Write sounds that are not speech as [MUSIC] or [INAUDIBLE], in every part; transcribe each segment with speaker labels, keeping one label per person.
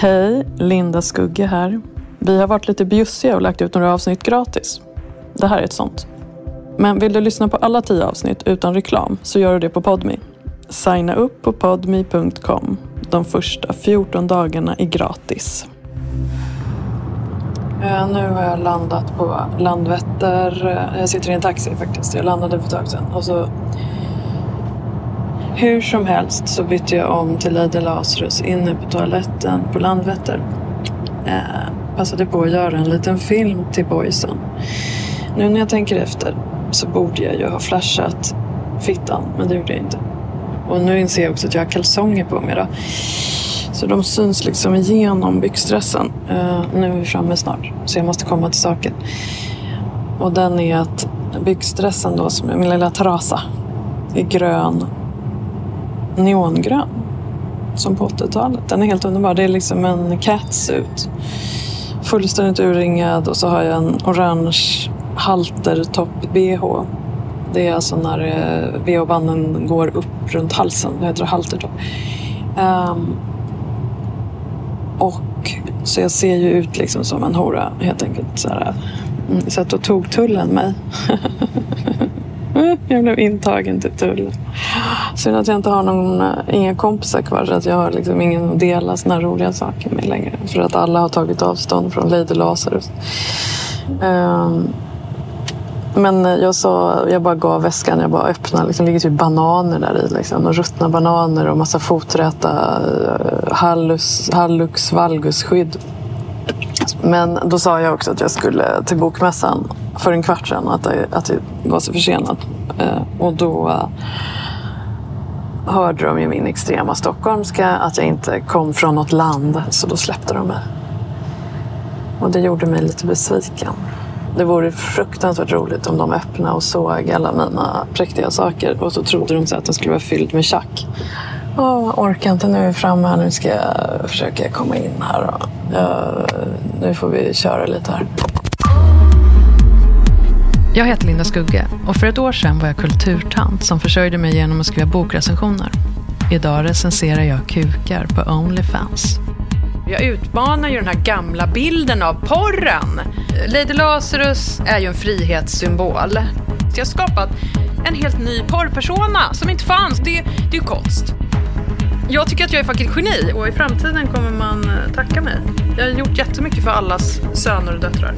Speaker 1: Hej, Linda Skugge här. Vi har varit lite bjussiga och lagt ut några avsnitt gratis. Det här är ett sånt. Men vill du lyssna på alla tio avsnitt utan reklam så gör du det på Podmi. Signa upp på podmi.com. De första 14 dagarna är gratis. Nu har jag landat på Landvetter. Jag sitter i en taxi faktiskt. Jag landade för ett tag sedan. Och så... Hur som helst så bytte jag om till Lady Lazarus inne på toaletten på Landvetter. Eh, passade på att göra en liten film till boysen. Nu när jag tänker efter så borde jag ju ha flashat fittan, men det gjorde jag inte. Och nu inser jag också att jag har kalsonger på mig då. Så de syns liksom igenom byxdressen. Uh, nu är vi framme snart, så jag måste komma till saken. Och den är att byxdressen då, som är min lilla trasa, är grön. Neongrön. Som på 80-talet. Den är helt underbar. Det är liksom en catsuit. Fullständigt urringad och så har jag en orange haltertopp-bh. Det är alltså när eh, bh-banden går upp runt halsen. Det heter haltertopp. Um, och så jag ser ju ut liksom som en hora helt enkelt. Så, här. Mm, så att då tog tullen mig. [LAUGHS] jag blev intagen till tullen. Synd att jag inte har någon, eh, inga kompisar kvar så att jag har liksom ingen att dela såna roliga saker med längre. För att alla har tagit avstånd från Lady Lazarus. Um, ehm, men jag sa, jag bara gav väskan, jag bara öppnade. Liksom, det ligger typ bananer där i. Liksom, och ruttna bananer och massa foträta eh, hallus, hallux valgus-skydd. Men då sa jag också att jag skulle till bokmässan för en kvart sedan. Att det, att det var så försenat. Eh, och då hörde de ju min extrema stockholmska att jag inte kom från något land. Så då släppte de mig. Och det gjorde mig lite besviken. Det vore fruktansvärt roligt om de öppnade och såg alla mina präktiga saker. Och så trodde de sig att den skulle vara fylld med tjack. Åh, orkar inte, nu är vi framme här. Nu ska jag försöka komma in här. Uh, nu får vi köra lite här.
Speaker 2: Jag heter Linda Skugge och för ett år sedan var jag kulturtant som försörjde mig genom att skriva bokrecensioner. Idag recenserar jag kukar på Onlyfans. Jag utmanar ju den här gamla bilden av porren. Lady Lazarus är ju en frihetssymbol. Jag har skapat en helt ny porrpersona som inte fanns. Det, det är ju konst. Jag tycker att jag är fucking geni och i framtiden kommer man eh, tacka mig. Jag har gjort jättemycket för allas söner och döttrar.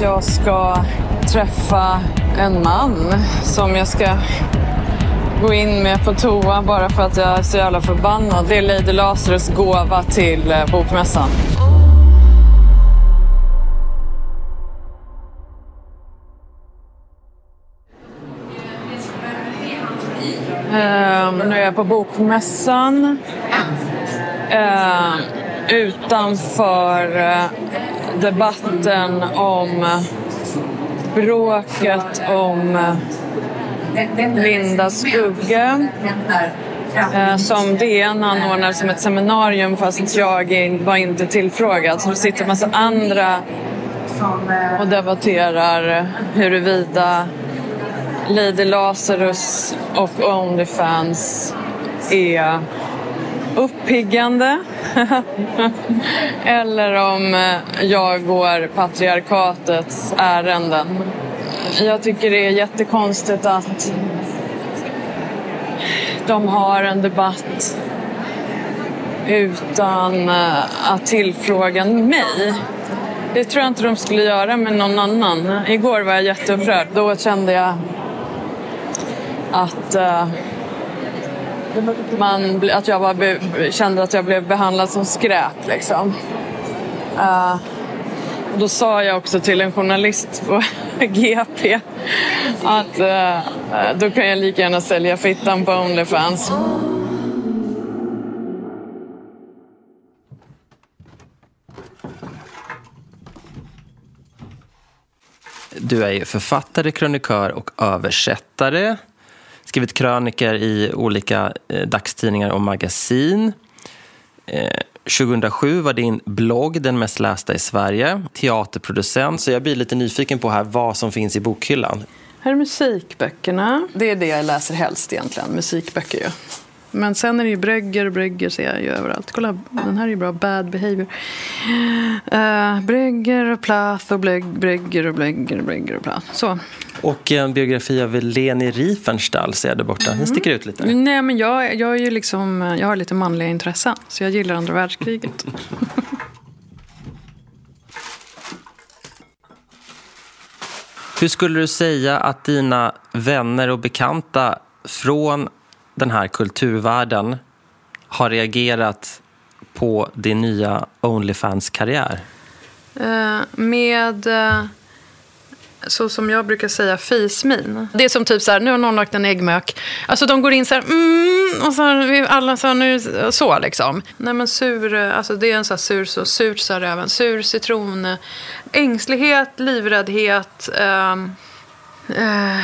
Speaker 1: Jag ska träffa en man som jag ska gå in med på toa bara för att jag är så jävla förbannad. Det är Lady Lazarus gåva till eh, bokmässan. Ehm, nu är jag på bokmässan. Ehm, utanför eh, debatten om bråket om Linda Skugge eh, som DN anordnar som ett seminarium fast jag var inte tillfrågad. Så det sitter en massa andra och debatterar huruvida Lady Lazarus och Onlyfans är uppiggande [LAUGHS] eller om eh, jag går patriarkatets ärenden. Jag tycker det är jättekonstigt att de har en debatt utan eh, att tillfråga mig. Det tror jag inte de skulle göra med någon annan. Igår var jag jätteupprörd. Då kände jag att eh, man, att jag bara be, kände att jag blev behandlad som skräp. Liksom. Uh, och då sa jag också till en journalist på [LAUGHS] GP att uh, då kan jag lika gärna sälja fittan på Onlyfans.
Speaker 3: Du är ju författare, krönikör och översättare. Skrivit krönikor i olika eh, dagstidningar och magasin. Eh, 2007 var din blogg den mest lästa i Sverige. Teaterproducent. Så jag blir lite nyfiken på här vad som finns i bokhyllan.
Speaker 1: Här är musikböckerna. Det är det jag läser helst egentligen, musikböcker ju.
Speaker 2: Men sen är det ju Brygger, Brygger ser jag ju överallt. Kolla, den här är ju bra. Bad behavior. Uh, brygger och Plath och Blygg, Brygger och Blygger och Brygger och Plath. Så.
Speaker 3: Och en biografi av Leni Riefenstahl ser jag där borta. Den sticker ut lite.
Speaker 2: Nej, men jag, jag, är ju liksom, jag har lite manliga intressen. Så jag gillar andra världskriget. [LAUGHS]
Speaker 3: Hur skulle du säga att dina vänner och bekanta från den här kulturvärlden har reagerat på din nya Onlyfans-karriär?
Speaker 2: Uh, med... Uh så som jag brukar säga, fismin. Det är som typ så här, nu har någon lagt en äggmök. Alltså de går in så här, mm, och så alla så här, nu, så liksom. Nej men sur, eh, alltså det är en så här sur, så surt sa räven, sur citron, ängslighet, livräddhet. Uh, Eh,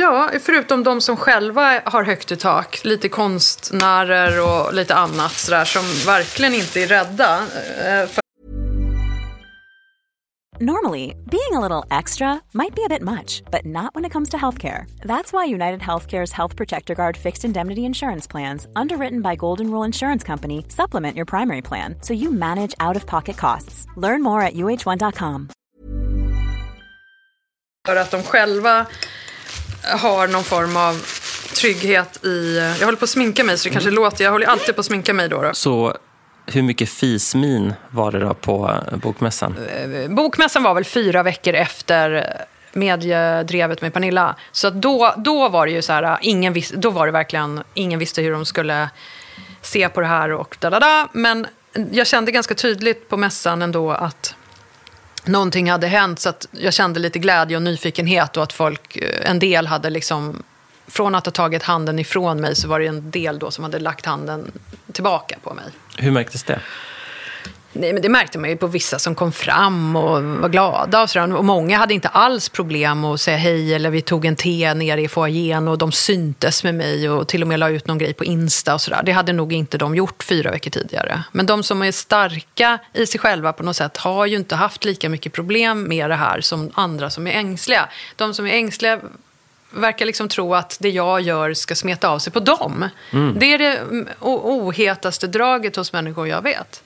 Speaker 2: ja, förutom de som själva har högt i tak. Lite konstnärer och lite annat sådär som verkligen inte är rädda. Uh,
Speaker 4: Normally, being a little extra might be a bit much, but not when it comes to healthcare. That's why United Healthcare's Health Protector Guard fixed indemnity insurance plans, underwritten by Golden Rule Insurance Company, supplement your primary plan so you manage out of pocket costs. Learn more at uh1.com.
Speaker 2: För att de själva har någon form av trygghet i... Jag håller på att sminka mig så det kanske mm. låter... Jag håller alltid på att sminka mig då. då.
Speaker 3: Så hur mycket fismin var det då på eh, bokmässan?
Speaker 2: Eh, bokmässan var väl fyra veckor efter mediedrevet med Pernilla. Så då, då var det ju så här, ingen vis, då var det verkligen, ingen visste hur de skulle se på det här och da, da, da. Men jag kände ganska tydligt på mässan ändå att någonting hade hänt. Så att jag kände lite glädje och nyfikenhet och att folk, eh, en del hade liksom från att ha tagit handen ifrån mig så var det en del då som hade lagt handen tillbaka på mig.
Speaker 3: Hur märktes det?
Speaker 2: Nej, men det märkte man ju på vissa som kom fram och var glada. Och, sådär. och Många hade inte alls problem att säga hej eller vi tog en te nere i foajén och de syntes med mig och till och med la ut någon grej på Insta och sådär. Det hade nog inte de gjort fyra veckor tidigare. Men de som är starka i sig själva på något sätt har ju inte haft lika mycket problem med det här som andra som är ängsliga. De som är ängsliga verkar liksom tro att det jag gör ska smeta av sig på dem. Mm. Det är det ohetaste draget hos människor jag vet.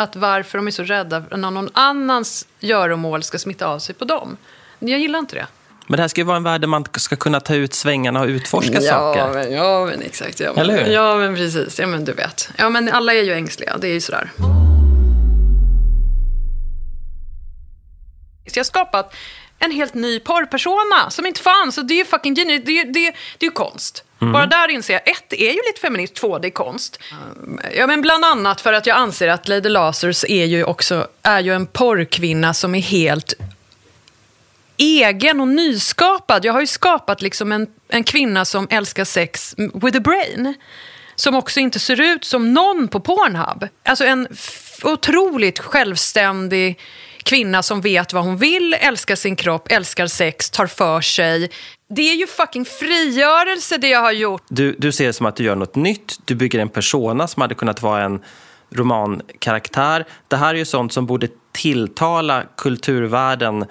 Speaker 2: Att varför de är så rädda när någon annans göromål ska smitta av sig på dem. Jag gillar inte det.
Speaker 3: Men det här ska ju vara en värld där man ska kunna ta ut svängarna och utforska ja,
Speaker 2: saker. Men, ja, men exakt. Ja,
Speaker 3: Eller hur?
Speaker 2: Ja, men precis. Ja, men du vet. Ja, men alla är ju ängsliga. Det är ju sådär. Så jag har skapat en helt ny porrpersona som inte fanns. Och det är ju fucking genius. Det är ju, det är, det är konst. Mm. Bara där inser jag, ett, är ju lite feminist, två, det är konst. Ja, men bland annat för att jag anser att Lady Lazarus är ju också är ju en porrkvinna som är helt egen och nyskapad. Jag har ju skapat liksom en, en kvinna som älskar sex with a brain. Som också inte ser ut som någon på Pornhub. Alltså en otroligt självständig kvinna som vet vad hon vill, älskar sin kropp, älskar sex, tar för sig. Det är ju fucking frigörelse det jag har gjort.
Speaker 3: Du, du ser det som att du gör något nytt. Du bygger en persona som hade kunnat vara en romankaraktär. Det här är ju sånt som borde tilltala kulturvärlden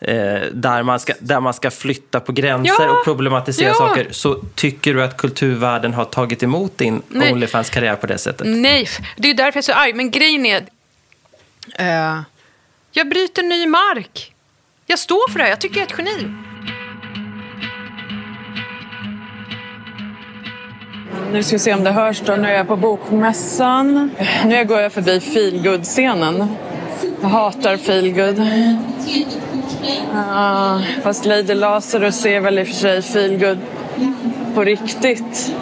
Speaker 3: eh, där, man ska, där man ska flytta på gränser ja, och problematisera ja. saker. Så tycker du att kulturvärlden har tagit emot din Onlyfans-karriär på det sättet?
Speaker 2: Nej, det är därför jag är så arg. Men grejen är... Uh, jag bryter ny mark. Jag står för det här. Jag tycker jag är ett geni. Nu ska vi se om det hörs då. Nu är jag på Bokmässan. Nu går jag förbi feelgood-scenen. Jag hatar feelgood. Uh, fast Lady Lazarus är väl i och för sig feelgood på riktigt.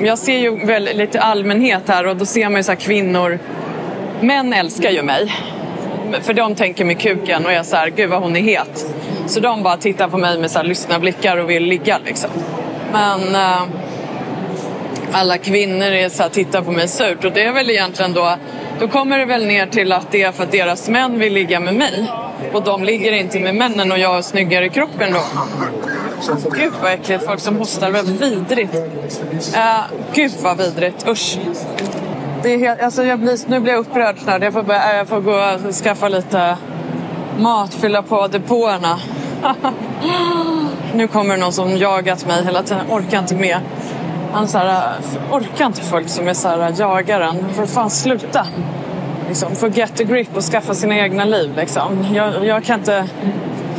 Speaker 2: Jag ser ju väl lite allmänhet här och då ser man ju så kvinnor. Män älskar ju mig för de tänker med kuken och jag så här, gud vad hon är het. Så de bara tittar på mig med så här lyssnarblickar och vill ligga liksom. Men eh, alla kvinnor är så här, tittar på mig surt och det är väl egentligen då, då kommer det väl ner till att det är för att deras män vill ligga med mig. Och de ligger inte med männen och jag är snyggare i kroppen då. Gud vad äckligt, folk som hostar, vad vidrigt. Uh, gud vad vidrigt, usch. Det är helt, alltså jag blir, nu blir jag upprörd snart. Jag får, börja, äh, jag får gå och skaffa lite mat, fylla på depåerna. nu kommer det någon som jagat mig hela tiden. Orkar inte med.
Speaker 1: Han så här, äh, orkar inte folk som är så här, äh, jagar en. Fan sluta. Liksom, får get the grip och skaffa sina egna liv. Liksom. Jag, jag kan inte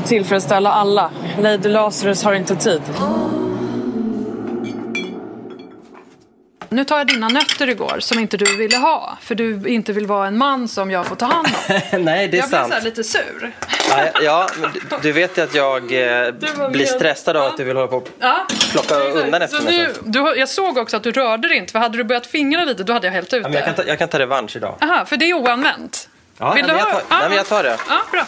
Speaker 1: tillfredsställa alla. Lady Lazarus har inte tid.
Speaker 2: Nu tar jag dina nötter igår som inte du ville ha. För du inte vill vara en man som jag får ta hand om. [LAUGHS]
Speaker 3: Nej, det är
Speaker 2: jag
Speaker 3: sant.
Speaker 2: blev så här lite sur.
Speaker 3: Ja, ja, du- vet ju att jag eh, blir stressad av
Speaker 2: Ja.
Speaker 3: att du vill hålla på och
Speaker 2: Ja.
Speaker 3: plocka undan efter
Speaker 2: Så
Speaker 3: mig.
Speaker 2: nu, du, har- jag såg också att du rörde dig inte. För hade du börjat fingra lite då hade jag hällt ut
Speaker 3: Ja, men jag, kan
Speaker 2: det.
Speaker 3: ta, jag kan ta revansch idag.
Speaker 2: Aha, för det är oanvänt.
Speaker 3: Ja,
Speaker 2: Vill
Speaker 3: nej,
Speaker 2: du
Speaker 3: jag,
Speaker 2: ha-
Speaker 3: tar,
Speaker 2: Ja,
Speaker 3: nej, men jag tar det.
Speaker 2: Ja, bra.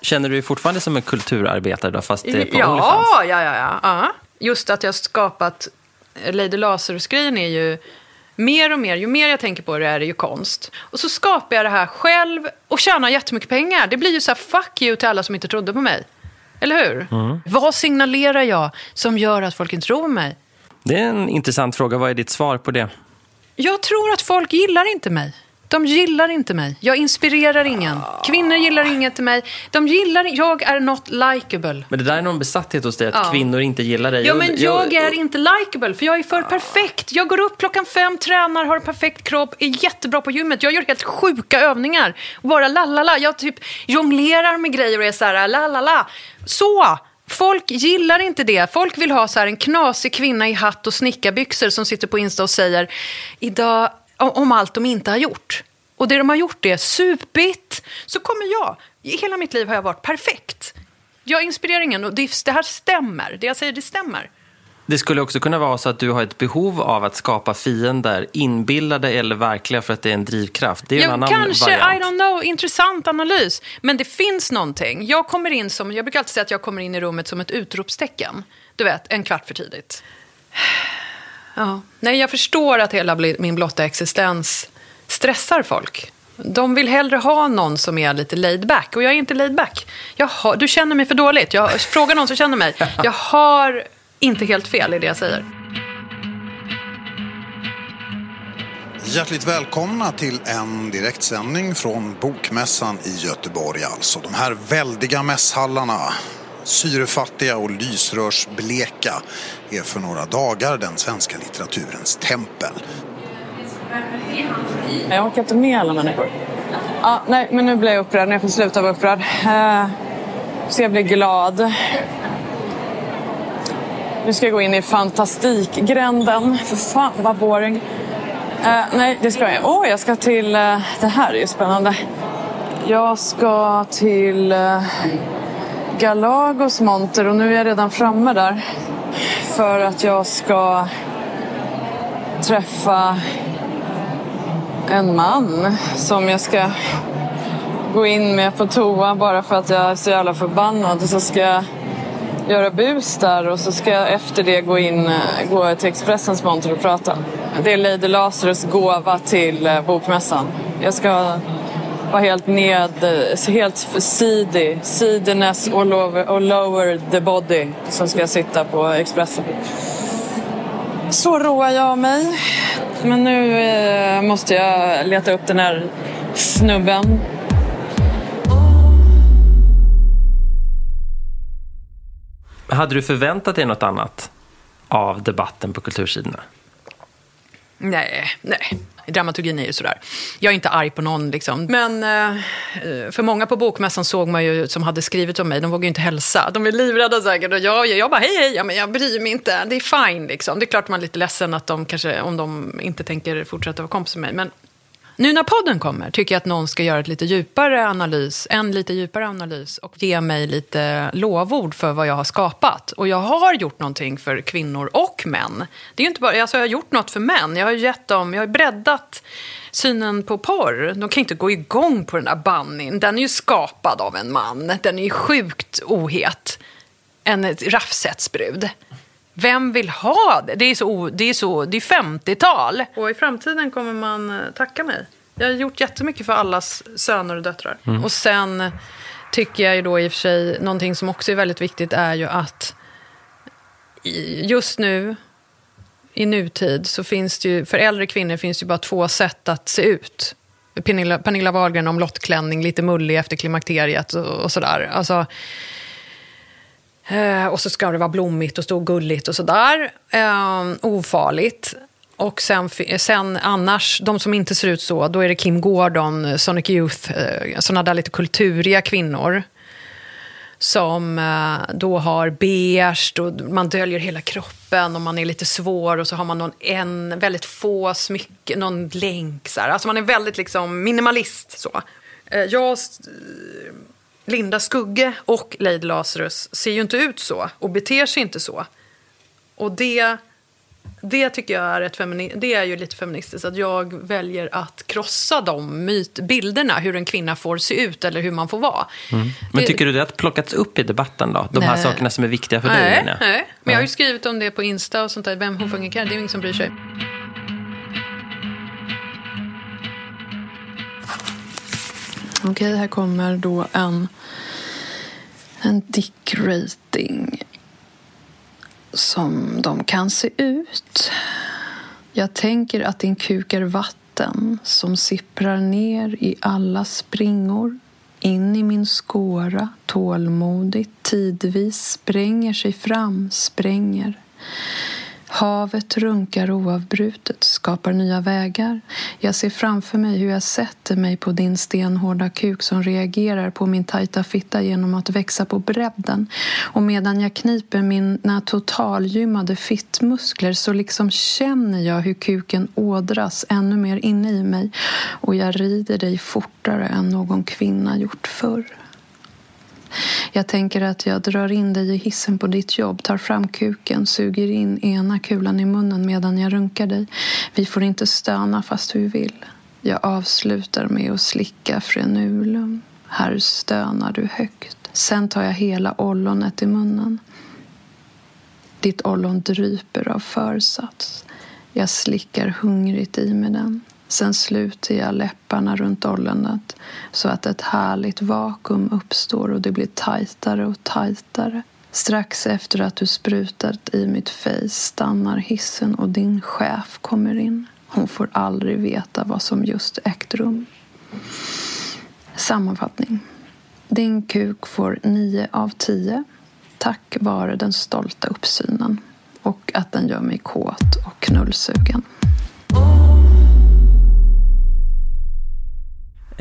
Speaker 3: Känner du dig fortfarande som en kulturarbetare då, fast det på
Speaker 2: Ja,
Speaker 3: Onlyfans?
Speaker 2: ja, ja, ja. Just att jag skapat... Lady Lazarus-grejen är ju... Mer och mer, ju mer jag tänker på det är det ju konst. Och så skapar jag det här själv och tjänar jättemycket pengar. Det blir ju så här fuck you till alla som inte trodde på mig. Eller hur? Vad signalerar jag som gör att folk inte tror på mig?
Speaker 3: Det är en intressant fråga. Vad är ditt svar på det?
Speaker 2: Jag tror att folk gillar inte mig. De gillar inte mig. Jag inspirerar ingen. Kvinnor gillar inget till mig. De gillar Jag är not likable.
Speaker 3: Men det där är någon besatthet hos dig, att
Speaker 2: Ja.
Speaker 3: kvinnor inte gillar dig.
Speaker 2: Ja, men jag är inte likable för jag är för perfekt. Jag går upp klockan fem, tränar, har en perfekt kropp, är jättebra på gymmet. Jag gör helt sjuka övningar. Bara la la la. Jag typ jonglerar med grejer och är så här la la la. Så! Folk gillar inte det. Folk vill ha så här en knasig kvinna i hatt och snickarbyxor som sitter på Insta och säger idag om- allt de inte har gjort. Och det de har gjort är supigt. Så kommer jag. I hela mitt liv har jag varit perfekt. Jag inspirerar ingen och det, det här stämmer. Det jag säger, det stämmer.
Speaker 3: Det skulle också kunna vara så att du har ett behov av att skapa fiender, inbillade eller verkliga, för att det är en drivkraft. Det är ju en
Speaker 2: Ja,
Speaker 3: annan
Speaker 2: kanske,
Speaker 3: variant.
Speaker 2: I don't know, intressant analys. Men det finns någonting. Jag kommer in som, jag brukar alltid säga att jag kommer in i rummet som ett utropstecken. Du vet, en kvart för tidigt. Ja. Nej, jag förstår att hela min blotta existens stressar folk. De vill hellre ha någon som är lite laid back. Och jag är inte laid back. Jag har, du känner mig för dåligt. Jag, fråga någon som känner mig. [LAUGHS] Jag har inte helt fel i det jag säger.
Speaker 5: Hjärtligt välkomna till en direktsändning från Bokmässan i Göteborg. Alltså de här väldiga mässhallarna, syrefattiga och lysrörsbleka, är för några dagar den svenska litteraturens tempel.
Speaker 1: Jag orkar inte med alla människor. Ja, nej, men nu blir jag upprörd. Nu får jag sluta vara upprörd. Uh, så jag blir glad. Nu ska jag gå in i fantastikgränden. För fan vad boring. Uh, nej, det ska jag. Åh, oh, jag ska till... Uh, det här är ju spännande. Jag ska till uh, Galagos monter och nu är jag redan framme där. För att jag ska träffa en man som jag ska gå in med på toa bara för att jag är så jävla förbannad. Så ska jag göra bus där och så ska jag efter det gå in gå till Expressens monter och prata. Det är Lady Lazarus gåva till eh, bokmässan. Jag ska vara helt ned, eh, helt seedy, seediness all over, all over the body. Så ska sitta på Expressen. Så roar jag mig. Men nu eh, måste jag leta upp den här snubben.
Speaker 3: Hade du förväntat dig något annat av debatten på kultursidorna?
Speaker 2: Nej, nej. Dramaturgin är ju sådär. Jag är inte arg på någon. Liksom. Men eh, för många på bokmässan såg man ju som hade skrivit om mig, de vågar ju inte hälsa. De är livrädda säkert. Och jag, jag bara, hej, hej, ja, men jag bryr mig inte. Det är fine. Liksom. Det är klart man är lite ledsen att de kanske, om de inte tänker fortsätta vara kompis med mig. Men nu när podden kommer tycker jag att någon ska göra ett lite djupare analys, en lite djupare analys och ge mig lite lovord för vad jag har skapat. Och jag har gjort någonting för kvinnor och män. Det är ju inte bara, alltså jag har gjort något för män. Jag har gett dem, jag har breddat synen på porr. De kan inte gå igång på den där bannyn. Den är ju skapad av en man. Den är ju sjukt ohet. En raffsetsbrud. Vem vill ha det? Det är, så, det är, så, det är 50-tal. Och i framtiden kommer man eh, tacka mig. Jag har gjort jättemycket för allas söner och döttrar. Och sen tycker jag ju då i och för sig, någonting som också är väldigt viktigt är ju att just nu, i nutid, så finns det ju, för äldre kvinnor finns det ju bara två sätt att se ut. Pernilla, Pernilla Wahlgren om lottklänning, lite mullig efter klimakteriet och, och sådär. Alltså, Eh, och så ska det vara blommigt och stå gulligt och sådär. Eh, ofarligt. Och sen, sen annars, de som inte ser ut så, då är det Kim Gordon, eh, Sonic Youth, eh, sådana där lite kulturiga kvinnor. Som eh, då har beige, och man döljer hela kroppen och man är lite svår och så har man någon en, väldigt få smycken, någon länk. Så här. Alltså man är väldigt liksom minimalist. så. Eh, jag, Linda Skugge och Lady Lazarus ser ju inte ut så och beter sig inte så. Och det det tycker jag är, ett femini- det är ju lite feministiskt. Att jag väljer att krossa de mytbilderna. Hur en kvinna får se ut eller hur man får vara.
Speaker 3: Mm. Men tycker du det har plockats upp i debatten då? De nej. här sakerna som är viktiga för
Speaker 2: nej,
Speaker 3: dig?
Speaker 2: Nej, men jag har ju skrivit om det på Insta och sånt där. Vem hon fungerar, det är ju ingen som bryr sig.
Speaker 1: Okej, här kommer då en, en dick-rating som de kan se ut. Jag tänker att din kuk är vatten som sipprar ner i alla springor in i min skåra tålmodigt, tidvis spränger sig fram, spränger. Havet runkar oavbrutet, skapar nya vägar. Jag ser framför mig hur jag sätter mig på din stenhårda kuk som reagerar på min tajta fitta genom att växa på bredden. Och medan jag kniper mina totalgymmade fittmuskler så liksom känner jag hur kuken ådras ännu mer inne i mig och jag rider dig fortare än någon kvinna gjort förr. Jag tänker att jag drar in dig i hissen på ditt jobb, tar fram kuken, suger in ena kulan i munnen medan jag runkar dig. Vi får inte stöna fast vi vill. Jag avslutar med att slicka frenulum. Här stönar du högt. Sen tar jag hela ollonet i munnen. Ditt ollon dryper av försats. Jag slickar hungrigt i med den. Sen sluter jag läpparna runt ollonet så att ett härligt vakuum uppstår och det blir tajtare och tajtare. Strax efter att du sprutat i mitt face stannar hissen och din chef kommer in. Hon får aldrig veta vad som just ägt rum. Sammanfattning. Din kuk får 9 av 10 tack vare den stolta uppsynen och att den gör mig kåt och knullsugen.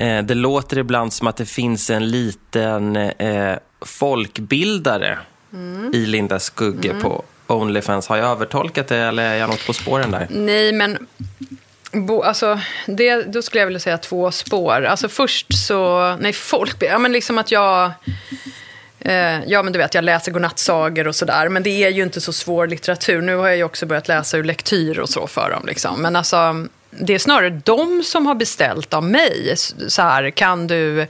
Speaker 3: Eh, det låter ibland som att det finns en liten eh, folkbildare mm. i Linda Skugge mm. på Onlyfans. Har jag övertolkat det eller är jag något på spåren där?
Speaker 2: Nej, men Bo, alltså, det, då skulle jag vilja säga två spår. Alltså först så, nej folkbildare, ja men liksom att jag... Eh, ja, men du vet, jag läser godnattsagor och sådär. Men det är ju inte så svår litteratur. Nu har jag ju också börjat läsa ur lektyr och så för dem. Liksom. Men alltså, det är snarare de som har beställt av mig. Så här, kan du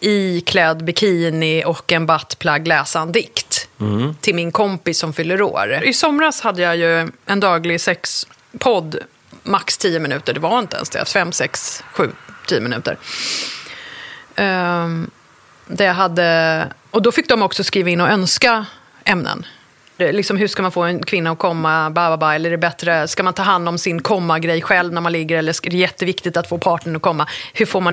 Speaker 2: iklädd i klädd bikini och en buttplug läsa en dikt mm. till min kompis som fyller år. I somras hade jag ju en daglig sexpodd, max 10 minuter. Det var inte ens det, 5, 6, 7, 10 minuter. Ehm, um, det jag hade, och då fick de också skriva in och önska ämnen liksom, hur ska man få en kvinna att komma, ba, ba, eller är det bättre, ska man ta hand om sin komma-grej själv när man ligger, eller är det jätteviktigt att få partnern att komma? Hur får man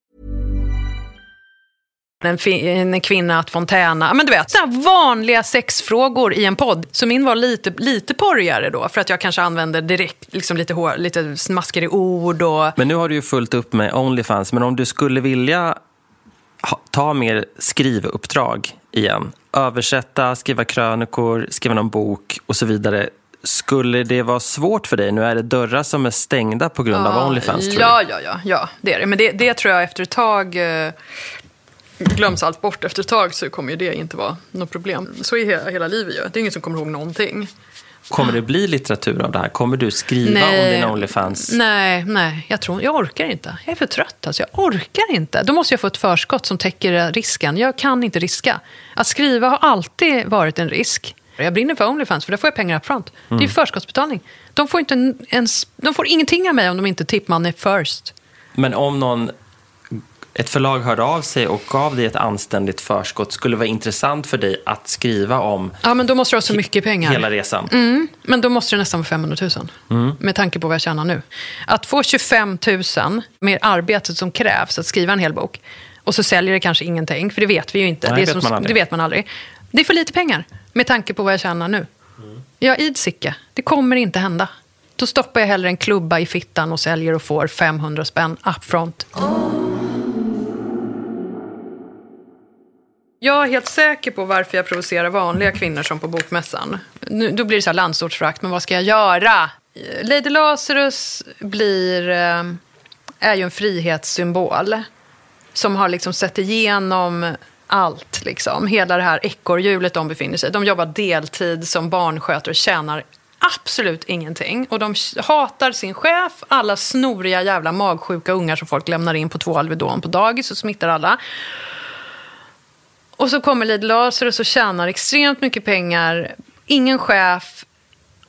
Speaker 2: En, en kvinna att fontäna. Men du vet, sådana vanliga sexfrågor i en podd. Så min var lite, lite porrigare då, för att jag kanske använde direkt liksom lite, hår, lite smaskigare ord. Och...
Speaker 3: Men nu har du ju fullt upp med Onlyfans, men om du skulle vilja ha, ta mer skrivuppdrag igen, översätta, skriva krönikor, skriva någon bok och så vidare. Skulle det vara svårt för dig? Nu är det dörrar som är stängda på grund
Speaker 2: ja,
Speaker 3: av Onlyfans.
Speaker 2: Tror ja, ja, ja, ja, det är det. Men det, det tror jag efter ett tag eh, glöms allt bort efter ett tag så kommer ju det inte vara något problem. Så är hela, hela livet ju. Det är ingen som kommer ihåg någonting.
Speaker 3: Kommer det bli litteratur av det här? Kommer du skriva
Speaker 2: Nej.
Speaker 3: om din Onlyfans?
Speaker 2: Nej, nej, jag tror jag orkar inte. Jag är för trött. Alltså. Jag orkar inte. Då måste jag få ett förskott som täcker risken. Jag kan inte riska. Att skriva har alltid varit en risk. Jag brinner för Onlyfans, för där får jag pengar upfront. Det är
Speaker 3: Mm.
Speaker 2: förskottsbetalning. De får, inte ens, de får ingenting av mig om de inte tippar money first.
Speaker 3: Men om någon, ett förlag hörde av sig och gav dig ett anständigt förskott, skulle vara intressant för dig att skriva om
Speaker 2: Ja, men då måste du ha så mycket pengar.
Speaker 3: hela resan?
Speaker 2: Mm, men då måste det nästan vara 500 000. Med tanke på vad jag tjänar nu. Att få 25 000 med arbetet som krävs att skriva en hel bok. Och så säljer det kanske ingenting, för det vet vi ju inte.
Speaker 3: Nej,
Speaker 2: det,
Speaker 3: vet
Speaker 2: som,
Speaker 3: man
Speaker 2: det vet man aldrig. Det är för lite pengar med tanke på vad jag tjänar nu. Jag ids icke. Det kommer inte hända. Då stoppar jag hellre en klubba i fittan och säljer och får 500 spänn upfront. Jag är helt säker på varför jag provocerar vanliga kvinnor som på bokmässan. Nu, då blir det så här landsortsfrakt, men vad ska jag göra? Lady Lazarus blir, eh, är ju en frihetssymbol som har liksom sett igenom allt. Liksom. Hela det här ekorrhjulet de befinner sig i. De jobbar deltid som barnskötare och tjänar absolut ingenting. Och de hatar sin chef, alla snoriga jävla magsjuka ungar som folk lämnar in på två Alvedon på dagis och smittar alla. Och så kommer Lid Lazarus och tjänar extremt mycket pengar, ingen chef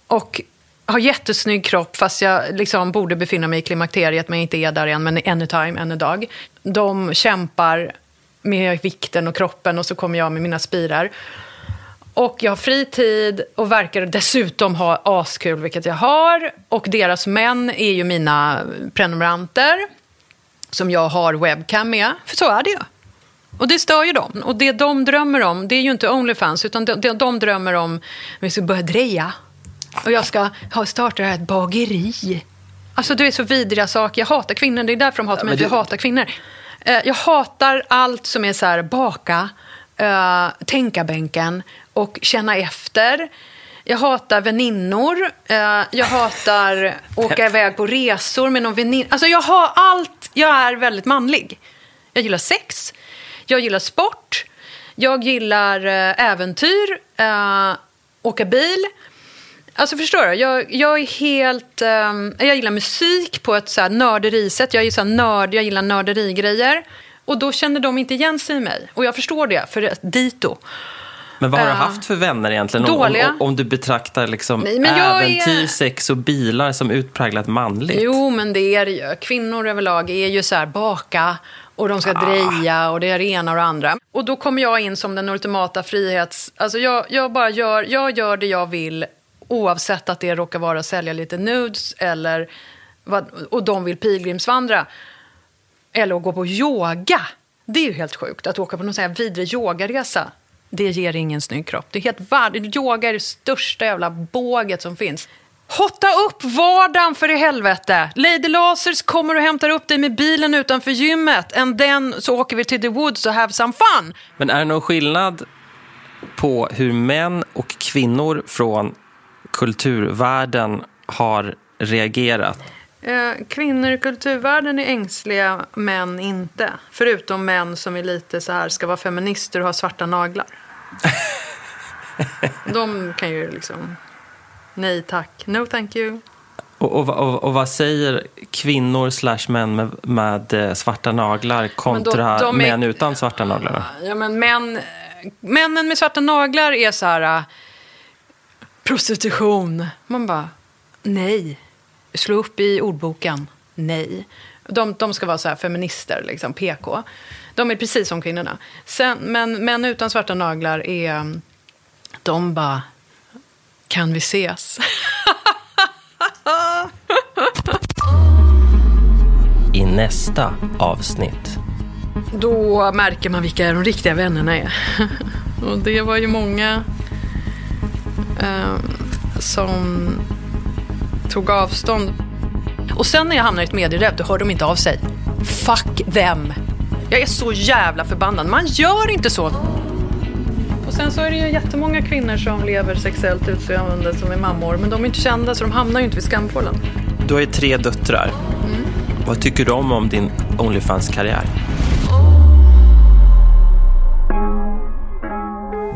Speaker 2: och har jättesnygg kropp fast jag liksom borde befinna mig i klimakteriet men inte är där än, men anytime, en dag. De kämpar med vikten och kroppen och så kommer jag med mina spirar. Och jag har fri tid och verkar dessutom ha askul, vilket jag har. Och deras män är ju mina prenumeranter som jag har webcam med, för så är det ju. Och det stör ju dem. Och det de drömmer om, det är ju inte Onlyfans, utan de, de, de drömmer om vi ska börja dreja. Och jag ska ha, starta ett bageri. Alltså det är så vidriga saker. Jag hatar kvinnor, det är därför de hatar mig,
Speaker 3: men
Speaker 2: för jag hatar kvinnor. Eh, jag hatar allt som är så här baka, uh, tänka bänken och känna efter. Jag hatar väninnor. Eh, jag hatar åka iväg på resor med någon väninna. Alltså jag har allt. Jag är väldigt manlig. Jag gillar sex. Jag gillar sport. Jag gillar eh, äventyr. Eh, åka bil. Alltså förstår du? Jag, jag är helt... ehm, jag gillar musik på ett så här nörderisätt. Jag är så nörd, jag gillar nörderigrejer. Och då känner de inte igen sig i mig. Och jag förstår det, för dito.
Speaker 3: Men vad har du haft för vänner egentligen? Om-
Speaker 2: dåliga.
Speaker 3: Om, om du betraktar liksom
Speaker 2: Nej, jag är-
Speaker 3: äventyr, sex och bilar som utpräglat manligt.
Speaker 2: Jo, men det är det ju. Kvinnor överlag är ju så här baka och de ska
Speaker 3: Ah.
Speaker 2: dreja och det är det ena och det andra. Och då kommer jag in som den ultimata frihets... Alltså jag, jag bara gör, jag gör det jag vill oavsett att det råkar vara att sälja lite nudes eller vad, och de vill pilgrimsvandra. Eller att gå på yoga. Det är ju helt sjukt. Att åka på någon sån här vidrig yogaresa. Det ger ingen snygg kropp. Det är helt värd. Yoga är det största jävla båget som finns. Hotta upp vardagen för i helvete! Lady Lasers kommer och hämtar upp dig med bilen utanför gymmet. And then så åker vi till the woods och have some fun.
Speaker 3: Men är det någon skillnad på hur män och kvinnor från kulturvärlden har reagerat?
Speaker 2: Eh, kvinnor i kulturvärlden är ängsliga, män inte. Förutom män som är lite så här, ska vara feminister och ha svarta naglar. [LAUGHS] De kan ju liksom... Nej tack, no thank you.
Speaker 3: Och, och, och, och vad säger kvinnor slash män med, med eh, svarta naglar kontra
Speaker 2: de är-
Speaker 3: män utan svarta naglar? då?
Speaker 2: Ja, men män, männen med svarta naglar är så här... äh, prostitution. Man bara, nej. Slå upp i ordboken. Nej. De, de ska vara så här feminister, liksom, PK. De är precis som kvinnorna. Sen, men män utan svarta naglar är... De bara, kan vi ses? [LAUGHS]
Speaker 3: I nästa avsnitt.
Speaker 2: Då märker man vilka de riktiga vännerna är. [LAUGHS] Och det var ju många eh, som tog avstånd. Och sen när jag hamnar i ett medieräv, då hör de inte av sig. Fuck them. Jag är så jävla förbannad. Man gör inte så. Och sen så är det ju jättemånga kvinnor som lever sexuellt utseende som är mammor. Men de är inte kända så de hamnar ju inte vid skampålen.
Speaker 3: Du har ju tre döttrar.
Speaker 2: Mm.
Speaker 3: Vad tycker om, om din Onlyfans-karriär?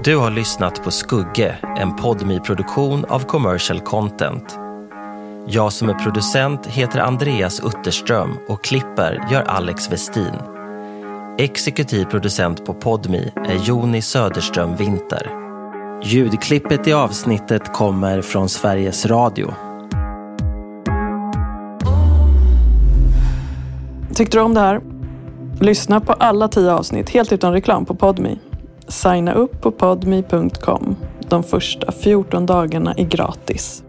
Speaker 3: Du har lyssnat på Skugge, en podmi produktion av Commercial Content. Jag som är producent heter Andreas Utterström och klipper gör Alex Westin. Exekutiv producent på Podmi är Joni Söderström Winter. Ljudklippet i avsnittet kommer från Sveriges Radio.
Speaker 2: Tyckte du om det här? Lyssna på alla tio avsnitt helt utan reklam på Podmi. Signa upp på podmi.com. De första 14 dagarna är gratis.